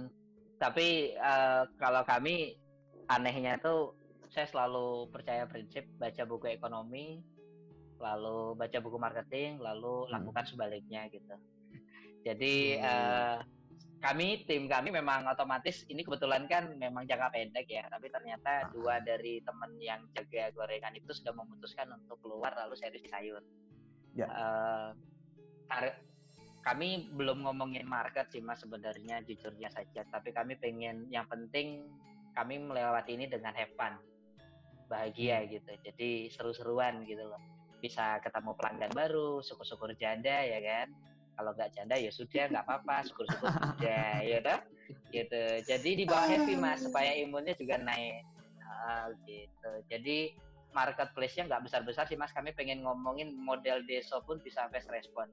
Tapi eh, kalau kami anehnya tuh saya selalu percaya prinsip baca buku ekonomi, lalu baca buku marketing, lalu lakukan sebaliknya gitu. [LAUGHS] Jadi eh, kami tim kami memang otomatis ini kebetulan kan memang jangka pendek ya, tapi ternyata dua dari teman yang jaga gorengan itu sudah memutuskan untuk keluar lalu di sayur. Ya. Tar- kami belum ngomongin market sih mas sebenarnya jujurnya saja, tapi kami pengen yang penting kami melewati ini dengan have fun, bahagia gitu. Jadi seru-seruan gitu loh. Bisa ketemu pelanggan baru, syukur-syukur janda ya kan. Kalau nggak janda ya sudah nggak apa-apa, syukur-syukur sudah ya dah. Gitu. Jadi dibawa happy mas supaya imunnya juga naik. Ah, gitu. Jadi marketplace-nya nggak besar-besar sih mas. Kami pengen ngomongin model deso pun bisa fast respon.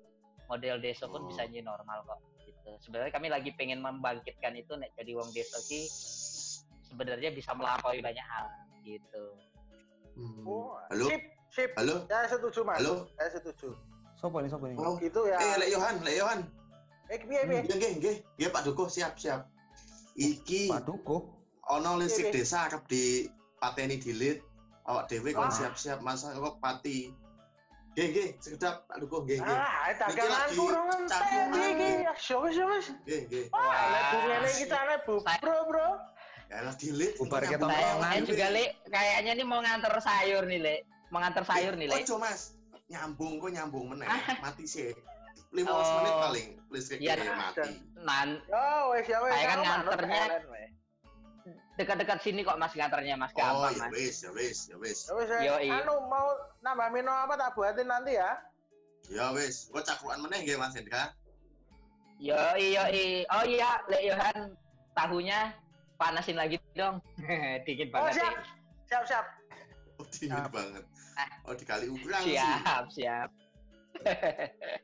Model deso pun Oh. bisa new normal kok. Gitu. Sebenarnya kami lagi pengen membangkitkan itu nek jadi wong deso ki sebenarnya bisa melampaui banyak hal gitu. Hmm. Oh, Halo? Sip, sip. Halo? Saya setuju, Mas. Halo? Saya setuju. Sopo ini, sopo ini? Oh, Gitu ya. eh, Lek Yohan, Lek Yohan. Eh, piye, piye? Nggih, nggih, nggih. Nggih, Pak Dukuh, siap, siap. Iki Pak Dukuh. ono listrik Oke, oke. desa arep di pateni dilit. Awak dhewe kon Wah. siap-siap masa kok pati. Nggih, nggih, sekedap Pak Dukuh, nggih, nggih. Ah, Iki daganganku cakupan. ngenteni iki. Ya wis, ya wis. Nggih, nggih. Wah, lek bungene iki carane bu, bro, bro. Ya lah dilit. Bubar engko ke nyambung tongkrongan. Saya dhewe. juga li kayaknya nih mau nganter sayur nih le, mau nganter sayur nih le. Ojo, Mas. Nyambung kok nyambung meneh. Mati sih. 15 Oh. menit paling listriknya Iya, mati. Nan Ya wis, ya wis. Saya kan nganternya- dekat-dekat sini kok mas nganternya mas Oh, gampang ya mas. wis, ya wis, ya wis. Ya wis, eh. Yoi. anu mau nambah minum apa tak buatin nanti ya. Ya wis, kok cakruan meneh nggih Mas Hendra. Yo iyo oh iya le Yohan tahunya panasin lagi dong, [LAUGHS] dingin Oh, banget siap. sih. Siap, siap. Oh, dingin banget. Oh, dikali ukuran sih. Siap siap. [LAUGHS]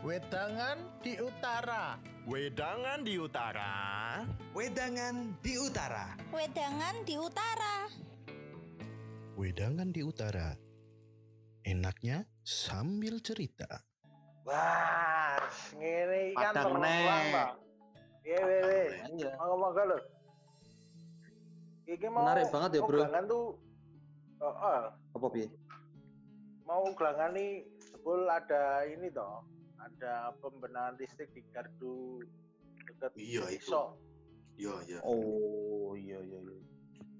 Wedangan di utara. Wedangan di utara. Wedangan di utara. Wedangan di utara. Wedangan di utara. Enaknya sambil cerita. Wah, ngene kan Padang Pak. Iya, weh. Iya. Monggo-monggo lho. Iki mau Menarik banget ya, Bro. Ugelangan tuh oh, oh, Apa piye? mau ugelangan nih sebul ada ini toh. Ada pembenahan listrik di gardu dekat Iya. Iya, iya. Oh, iya iya iya.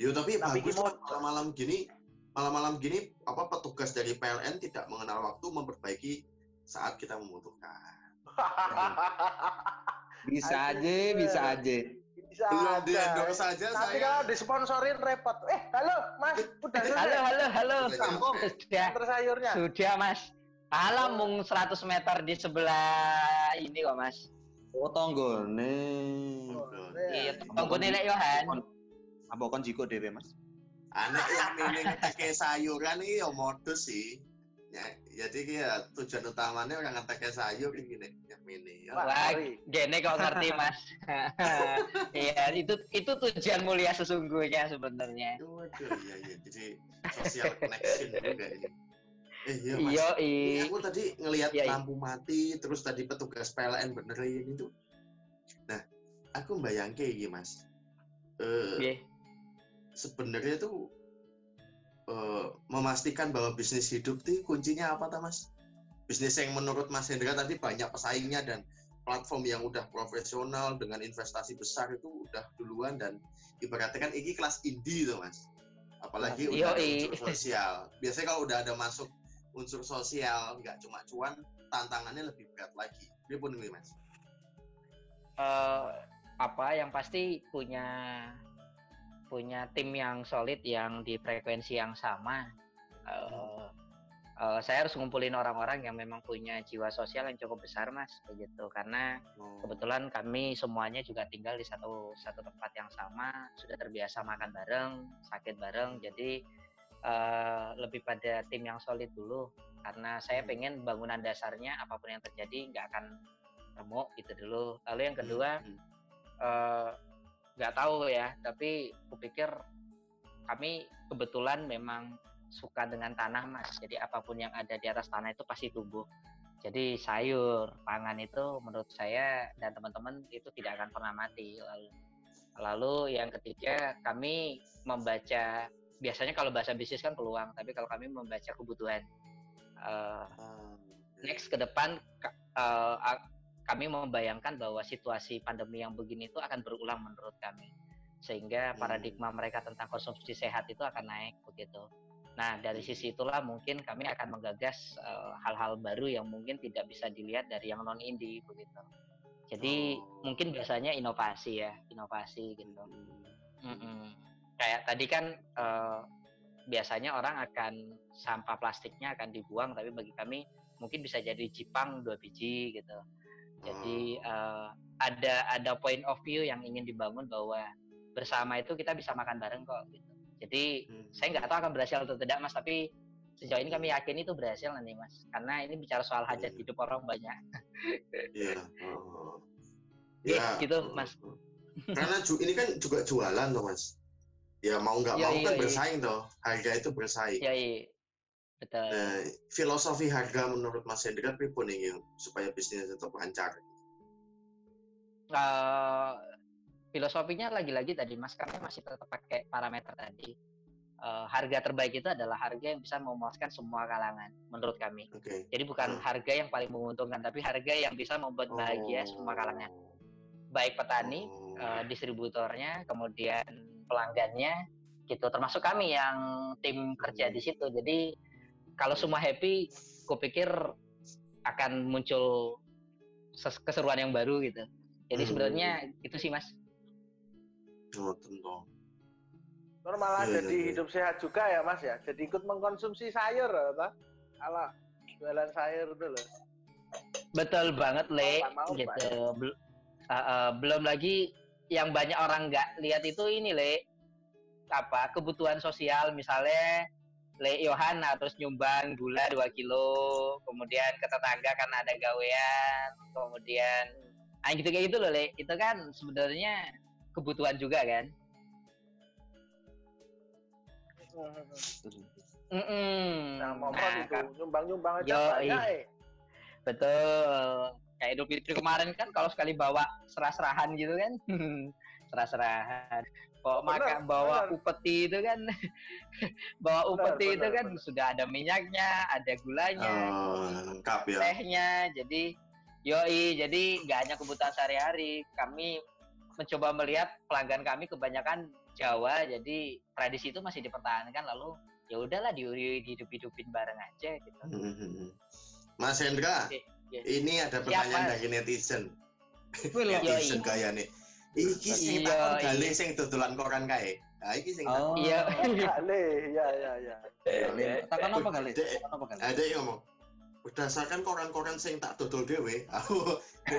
Ya tapi, Tapi bagus gimana? lah malam-malam gini, malam-malam gini apa petugas dari PLN tidak mengenal waktu memperbaiki saat kita membutuhkan. [LAUGHS] Bisa aja, bisa aja. Bisa Belum di endorse saja saya. kalau disponsorin repot. Eh, halo, Mas. Udah selesai. Halo halo halo. Sambung. Sudah Antar sayurnya. sudah mas. Alah mung 100 meter di sebelah ini kok mas. Oh, tonggone. Iya, tunggu nih Lek Yohan. Apa kon jiko dhewe, Mas? [LAUGHS] Aneh yang ini ngetek sayuran ini ya modus sih. Ya, jadi ya tujuan utamanya orang ngetek sayur ini nih, yang ini. Ya. Wah, Wah, sorry. gene kok ngerti mas. [LAUGHS] Iya, itu itu tujuan mulia sesungguhnya sebenarnya. Waduh, iya iya. Jadi social connection juga ini. Eh iya mas. Iya, Ini aku tadi ngelihat Iya, iya. lampu mati, terus tadi petugas PLN benerin itu. Nah, aku bayangke iki mas. Eh, iya. sebenarnya tuh eh, memastikan bahwa bisnis hidup tuh kuncinya apa ta mas? Bisnis yang menurut Mas Hendra tadi banyak pesaingnya dan platform yang udah profesional dengan investasi besar itu udah duluan dan ibaratnya kan ini kelas indie tuh mas. Apalagi udah ada Yoi. unsur sosial. Biasanya kalau udah ada masuk unsur sosial nggak cuma cuan, tantangannya lebih berat lagi. Dia pun mas. eh, apa yang pasti punya punya tim yang solid yang di frekuensi yang sama. Eh, eh, saya harus ngumpulin orang-orang yang memang punya jiwa sosial yang cukup besar, mas, begitu. Karena Oh, kebetulan kami semuanya juga tinggal di satu satu tempat yang sama, sudah terbiasa makan bareng, sakit bareng, jadi eh, lebih pada tim yang solid dulu. Karena saya Hmm. pengen bangunan dasarnya apa pun yang terjadi nggak akan remuk gitu dulu. Lalu yang kedua hmm, eh, nggak tahu ya tapi kupikir kami kebetulan memang suka dengan tanah mas. Jadi apa pun yang ada di atas tanah itu pasti tumbuh. Jadi sayur pangan itu menurut saya dan teman-teman itu tidak akan pernah mati. Lalu Lalu yang ketiga kami membaca biasanya kalau bahasa bisnis kan peluang, tapi kalau kami membaca kebutuhan. Uh, next ke depan uh, kami membayangkan bahwa situasi pandemi yang begini itu akan berulang menurut kami sehingga paradigma mereka tentang konsumsi sehat itu akan naik begitu. Nah dari sisi itulah mungkin kami akan menggagas uh, hal-hal baru yang mungkin tidak bisa dilihat dari yang non indie begitu. Jadi mungkin biasanya inovasi ya inovasi gitu. Mm-mm. Kayak tadi kan uh, biasanya orang akan sampah plastiknya akan dibuang, tapi bagi kami mungkin bisa jadi jipang dua biji gitu. Jadi uh, ada ada point of view yang ingin dibangun bahwa bersama itu kita bisa makan bareng kok gitu. Jadi saya nggak tahu akan berhasil atau tidak mas, tapi sejauh ini kami yakin itu berhasil nanti mas, karena ini bicara soal hajat hidup orang banyak. Iya. [LAUGHS] oh. Iya, gitu, Mas. Karena ini kan juga jualan toh mas. Ya mau nggak Iya, mau iya, kan iya. bersaing toh. Harga itu bersaing. Ya iya, betul. Nah, filosofi harga menurut Mas Hendra pripun nih supaya bisnisnya tetap lancar? Eh, filosofinya lagi-lagi tadi mas kami masih tetap pakai parameter tadi. Eh, harga terbaik itu adalah harga yang bisa memuaskan semua kalangan menurut kami. Oke. jadi bukan harga yang paling menguntungkan tapi harga yang bisa membuat bahagia semua kalangan. Baik petani eh, distributornya kemudian pelanggannya gitu. Termasuk kami yang tim kerja di situ. Jadi kalau semua happy kupikir akan muncul keseruan yang baru gitu jadi Hmm. sebenarnya itu sih mas Oh, tentu. Iya, iya, jadi iya. hidup sehat juga ya Mas ya. Jadi ikut mengkonsumsi sayur apa? Kalau jualan sayur itu loh. Betul banget, Le. Nggak mau, gitu. Bel- uh, uh, belum lagi yang banyak orang nggak lihat itu ini, Le. Apa kebutuhan sosial misalnya Le Yohan harus nyumbang gula 2 kilo, kemudian ke tetangga karena ada gawean, kemudian ah gitu kayak gitu loh, Le. Itu kan sebenarnya kebutuhan juga kan. Mm-mm. Nah, momot Nah, itu nyumbang-nyumbang aja Yoi. banyak eh. Betul. Kayak Idul Fitri kemarin kan kalau sekali bawa serah-serahan gitu kan. [LAUGHS] serah-serahan. Bawa Benar, makan bawa benar. upeti itu kan. [LAUGHS] bawa Benar, upeti itu benar, kan benar. sudah ada minyaknya, ada gulanya, Oh, lengkap ya. tehnya. Jadi yoi, jadi nggak hanya kebutuhan sehari-hari. Kami mencoba melihat pelanggan kami kebanyakan Jawa, jadi tradisi itu masih dipertahankan lalu ya udahlah di dihidup-hidupin bareng aja gitu. [LAUGHS] Mas Hendra, Oke, ya. ini ada pertanyaan dari netizen. Netizen kaya nih. Iki sing Iya, takon iya. gale sing dodolan koran kae. Nah, iki sing Oh. Iya. Kali, ya ya ya. Gale. Takon apa kali? Dek, Takon apa kali? Ada yang ngomong berdasarkan koran-koran sing tak dodol dhewe, aku [LAUGHS]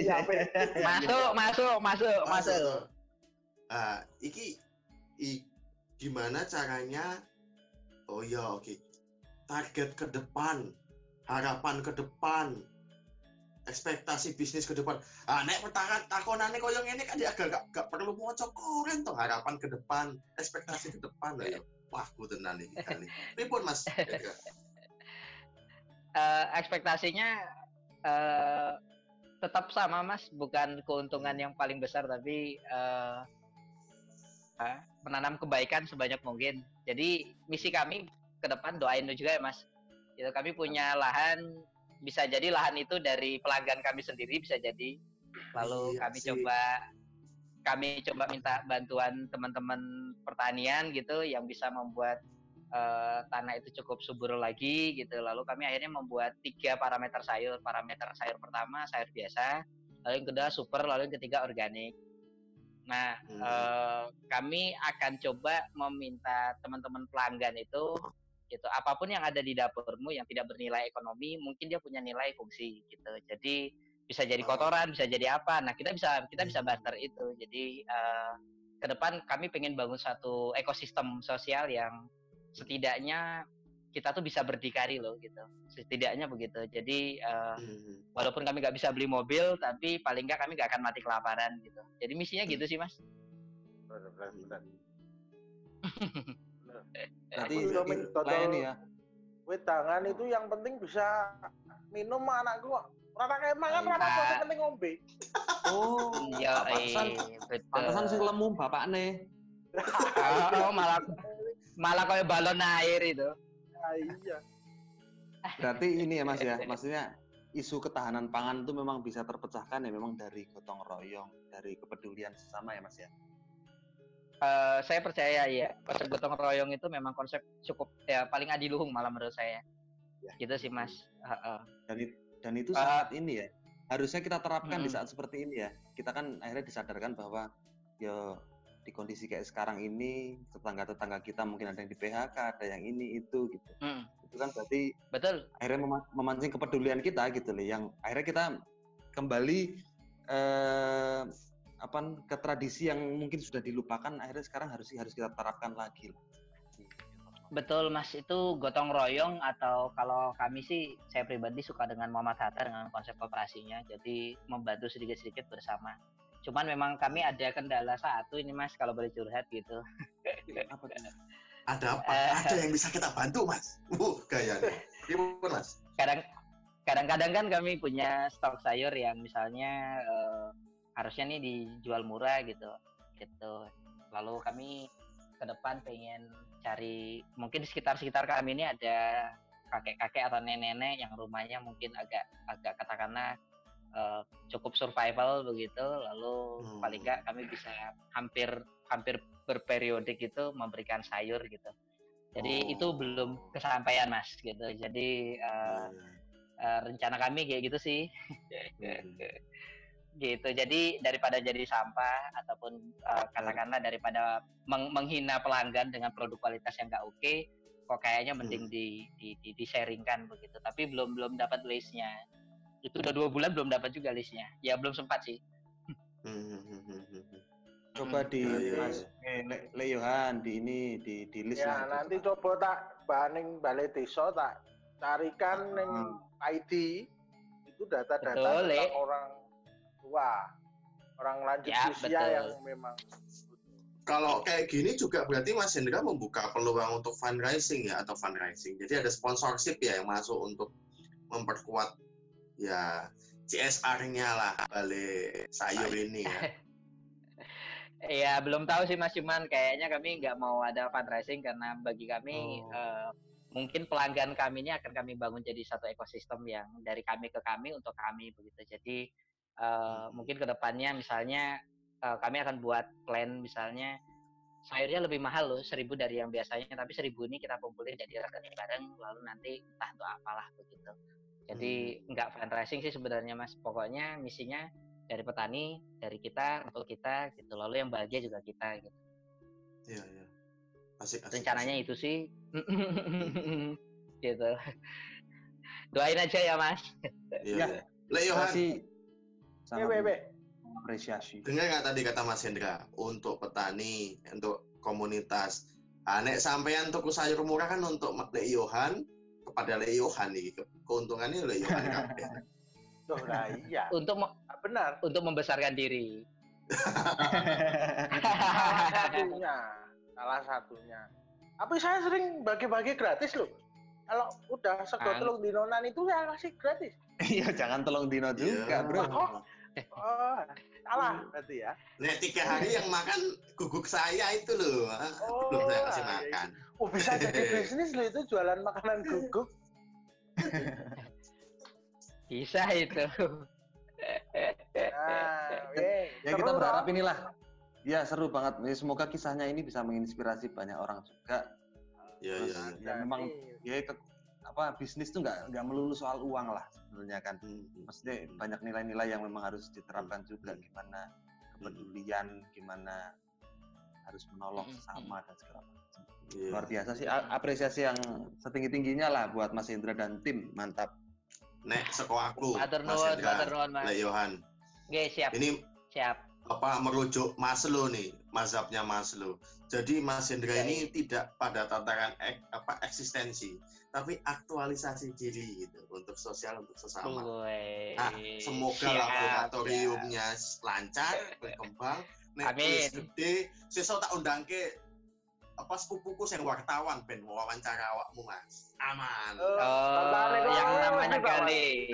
ya apa? masuk, masuk, masuk, Masuk. Ah, iki i, gimana caranya? Oh iya, oke. Target ke depan, harapan ke depan, ekspektasi bisnis ke depan. Ah, nek pertahan takonane koyo ngene kan dia agak gak, gak perlu maca koran tuh harapan ke depan, ekspektasi ke depan lah ya. Wah, ku tenan iki kali. Pripun Mas? Eh, ekspektasinya eh, tetap sama mas bukan keuntungan yang paling besar tapi eh, eh, menanam kebaikan sebanyak mungkin jadi misi kami ke depan doain juga ya mas itu kami punya lahan bisa jadi lahan itu dari pelanggan kami sendiri bisa jadi lalu Iya kami sih. coba kami coba minta bantuan teman-teman pertanian gitu yang bisa membuat eh, tanah itu cukup subur lagi gitu. Lalu kami akhirnya membuat tiga parameter sayur. Parameter sayur pertama sayur biasa, lalu yang kedua super, lalu yang ketiga organik. Nah, Hmm. eh, kami akan coba meminta teman-teman pelanggan itu gitu. Apa pun yang ada di dapurmu yang tidak bernilai ekonomi mungkin dia punya nilai fungsi gitu. Jadi bisa jadi kotoran bisa jadi apa. Nah kita bisa kita bisa barter itu. Jadi eh, ke depan kami pengen bangun satu ekosistem sosial yang setidaknya kita tuh bisa berdikari loh gitu. Setidaknya begitu. Jadi Hmm. walaupun kami nggak bisa beli mobil tapi paling nggak kami nggak akan mati kelaparan gitu. Jadi misinya gitu sih mas. Benar, benar. [LAUGHS] Berarti juga min- layani ya. Wedangan itu yang penting bisa minum anakku kok Ora kayak mangan ora apa sing penting ngombe. Oh, Iya, pantesan eh, betul. pantesan sing lemu bapakne. [LAUGHS] Oh, malah malah kayak balon air itu. Ah, iya. Berarti ini ya Mas ya, [LAUGHS] maksudnya isu ketahanan pangan itu memang bisa terpecahkan ya memang dari gotong royong, dari kepedulian sesama ya Mas ya. Eh, saya percaya ya konsep gotong royong itu memang konsep cukup ya paling adiluhung malah menurut saya. Gitu sih mas. Heeh. Dan it- dan itu Ah. sangat ini ya. Harusnya kita terapkan di Mm-mm. saat seperti ini ya. Kita kan akhirnya disadarkan bahwa ya di kondisi kayak sekarang ini tetangga-tetangga kita mungkin ada yang di PHK, ada yang ini itu gitu. Mm, Itu kan berarti betul. akhirnya mema- memancing kepedulian kita gitu loh yang akhirnya kita kembali eh apa ke tradisi yang mungkin sudah dilupakan akhirnya sekarang harus harus kita terapkan lagi lah. Betul mas itu gotong royong atau kalau kami sih saya pribadi suka dengan Muhammad Hatta dengan konsep kooperasinya jadi membantu sedikit-sedikit bersama. Cuman memang kami ada kendala satu ini mas kalau boleh curhat gitu. Apa tuh? [LAUGHS] Ada apa? Eh. Ada yang bisa kita bantu, Mas. Uh, gaya nih. Gimana, Mas? kadang kadang-kadang kan kami punya stok sayur yang misalnya eh, harusnya nih dijual murah gitu gitu. Lalu kami ke depan pengen cari mungkin di sekitar-sekitar kami ini ada kakek-kakek atau nenek-nenek yang rumahnya mungkin agak agak katakanlah eh, cukup survival begitu. Lalu Hmm. paling nggak kami bisa hampir hampir berperiode gitu memberikan sayur gitu. Jadi Oh. itu belum kesampaian mas gitu. Jadi eh, eh, rencana kami kayak gitu sih gitu. Jadi daripada jadi sampah ataupun eh, katakanlah daripada meng- menghina pelanggan dengan produk kualitas yang nggak oke kok kayaknya mending di, di, di, sharingkan begitu. Tapi belum belum dapat listnya. Itu udah dua bulan belum dapat juga listnya. Ya belum sempat sih. Hmm, hmm, hmm, hmm, hmm. Coba di Iya, iya, Mas eh, Le, Le Yohan di ini di di list Ya lah itu, nanti coba. coba tak baning balai desa tak carikan ning Hmm. ID itu data-data Betul, orang tua, orang lanjut Ya, usia betul. yang memang Kalau kayak gini juga berarti Mas Hendra membuka peluang untuk fundraising ya atau fundraising. Jadi ada sponsorship ya yang masuk untuk memperkuat ya CSR-nya lah balik sayur ini ya. [LAUGHS] ya belum tahu sih mas cuman kayaknya kami nggak mau ada fundraising karena bagi kami Oh. eh, mungkin pelanggan kami ini akan kami bangun jadi satu ekosistem yang dari kami ke kami untuk kami begitu jadi eh, mungkin ke depannya misalnya eh, kami akan buat plan misalnya sayurnya lebih mahal loh seribu dari yang biasanya tapi seribu ini kita kumpulin jadi rekening bareng lalu nanti entah untuk apalah begitu. Jadi nggak fundraising sih sebenarnya mas. Pokoknya misinya dari petani dari kita untuk kita gitu lalu yang bahagia juga kita gitu. Iya, iya. Asik, asik. rencananya itu sih. [LAUGHS] Gitu. Doain aja ya mas. Iya, Ya. iya. Le Yohan, sangat weh, weh. apresiasi. dengar nggak tadi kata Mas Hendra untuk petani, untuk komunitas. Ah, nek sampean tuku sayur murah kan untuk Le Yohan kepada Le Yohan nih. Ke- Keuntungannya Le Yohan [LAUGHS] kabeh. Loh, lah iya. untuk Ah, benar. untuk membesarkan diri [LAUGHS] Salah satunya, salah satunya. Tapi saya sering bagi-bagi gratis loh. Kalau udah sego Ah. telung dinonan itu saya kasih gratis. Iya, jangan tolong Dino juga, Iya. Bro. Oh, oh, salah berarti ya. Nek tiga hari yang makan guguk saya itu loh. Oh, belum saya kasih iya, iya. makan. Oh bisa jadi [LAUGHS] bisnis loh itu jualan makanan guguk. [LAUGHS] bisa itu Nah, weh, [LAUGHS] Ya seru kita berharap inilah. Ya seru banget. Ya, Semoga kisahnya ini bisa menginspirasi banyak orang juga. Iya, Terus, iya. ya memang ya ke- apa bisnis tuh nggak nggak melulu soal uang lah sebenarnya kan. Hmm, Maksudnya banyak nilai-nilai yang memang harus diterapkan juga gimana kepedulian, gimana harus menolong sesama dan segala macam. iya. Luar biasa sih apresiasi yang setinggi-tingginya lah buat Mas Indra dan tim. Mantap. Nek sekolah aku, Matur Mas nuwun, Hendra, matur nuwun, Mas. Yohan. Oke, siap Ini siap apa merujuk Maslow nih, mazhabnya Maslow. Jadi Mas Hendra Ya, ini tidak pada tataran ek, apa eksistensi, tapi aktualisasi diri gitu untuk sosial untuk sesama. Nah, semoga Siap, laboratoriumnya lancar, [LAUGHS] berkembang. Nek Amin. gede, sesuk tak undang ke apa sepupuku sing wartawan ben wawancara awakmu Mas. Aman. Oh, Oh, yang oh, namanya. Gali.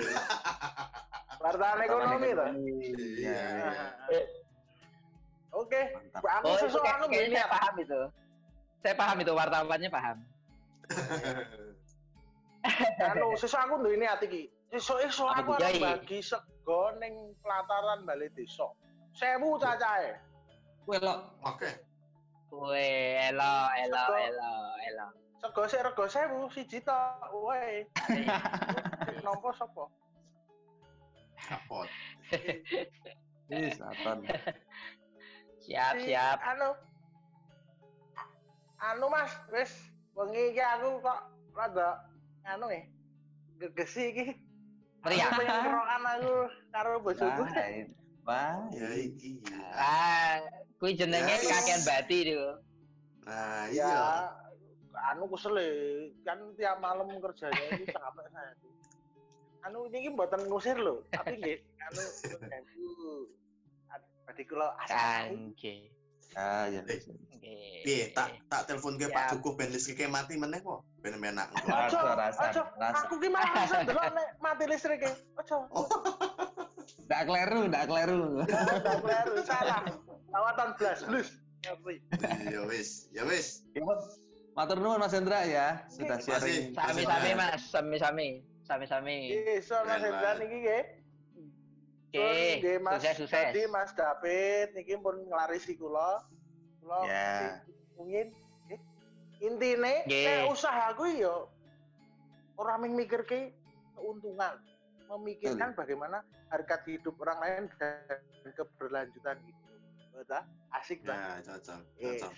Wartawan ekonomi toh. Iya. Oke, Mantap. aku Oh, sesuatu kayak- begini saya paham itu. Saya paham itu wartawannya paham. [LAUGHS] anu sesuatu aku duwe niat iki. Sesuk esuk Apa aku arep bagi sego ning pelataran Bali Desa. Sewu cacahe. Kowe lo Oke. Weh, elo, elo, elo, elo. Sego sik rego sewu siji tok. Wae. [LAUGHS] Nompo sapa? Kapot. wis aton. Siap, Si- siap. Anu. Anu Mas, wis wengi iki aku kok rada anu nih. Gegesi iki. Meriah. Aku pengen kerokan aku karo bojoku. Baik. Ya iki. Ah, kui jenenge Yes. kakean bati itu. Nah, Ya, iya. anu kesel e. kan tiap malam kerjanya ini capek saya tuh. Anu ini mboten ngusir loh, tapi nggih anu mengganggu. Tadi kula asal Oke. Ah, ya. Eh, wis. Oke. Piye tak tak telepon ke Pak. Dukuh ben listrike mati meneh kok. Ben menak. Ojo, ojo. Aku ki malah rasa delok nek mati listrike. Ojo. Oh, Ndak kleru, ndak kleru. Tak kleru salah. Lawatan blas blus. Ngerti. ya wis, ya wis. Ya, Matur nuwun Mas Hendra ya, sudah kasih. sharing. Sami-sami Mas, sami-sami. Sami-sami. Iso Mas Keren Hendra niki nggih. Oke, Nggih, Mas. sukses sukses. Tadi Mas David niki pun nglarisi kula. Kula Ya. mungkin nggih. intine Nggih. nek usahaku ya ora mikirke keuntungan, memikirkan bagaimana harkat hidup orang lain dan keberlanjutan hidup. Betul? Asik Ya, banget. cocok, Yes. cocok.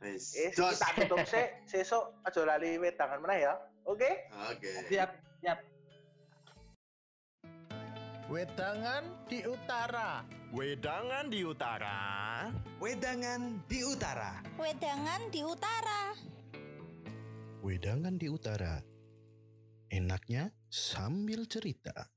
Wis. Eh, Jos. kita tutup sih, [LAUGHS] sesuk aja lali wedangan meneh ya. Oke? Oke. Siap, siap. Wedangan di utara. Wedangan di utara. Wedangan di utara. Wedangan di utara. Wedangan di utara. Enaknya sambil cerita.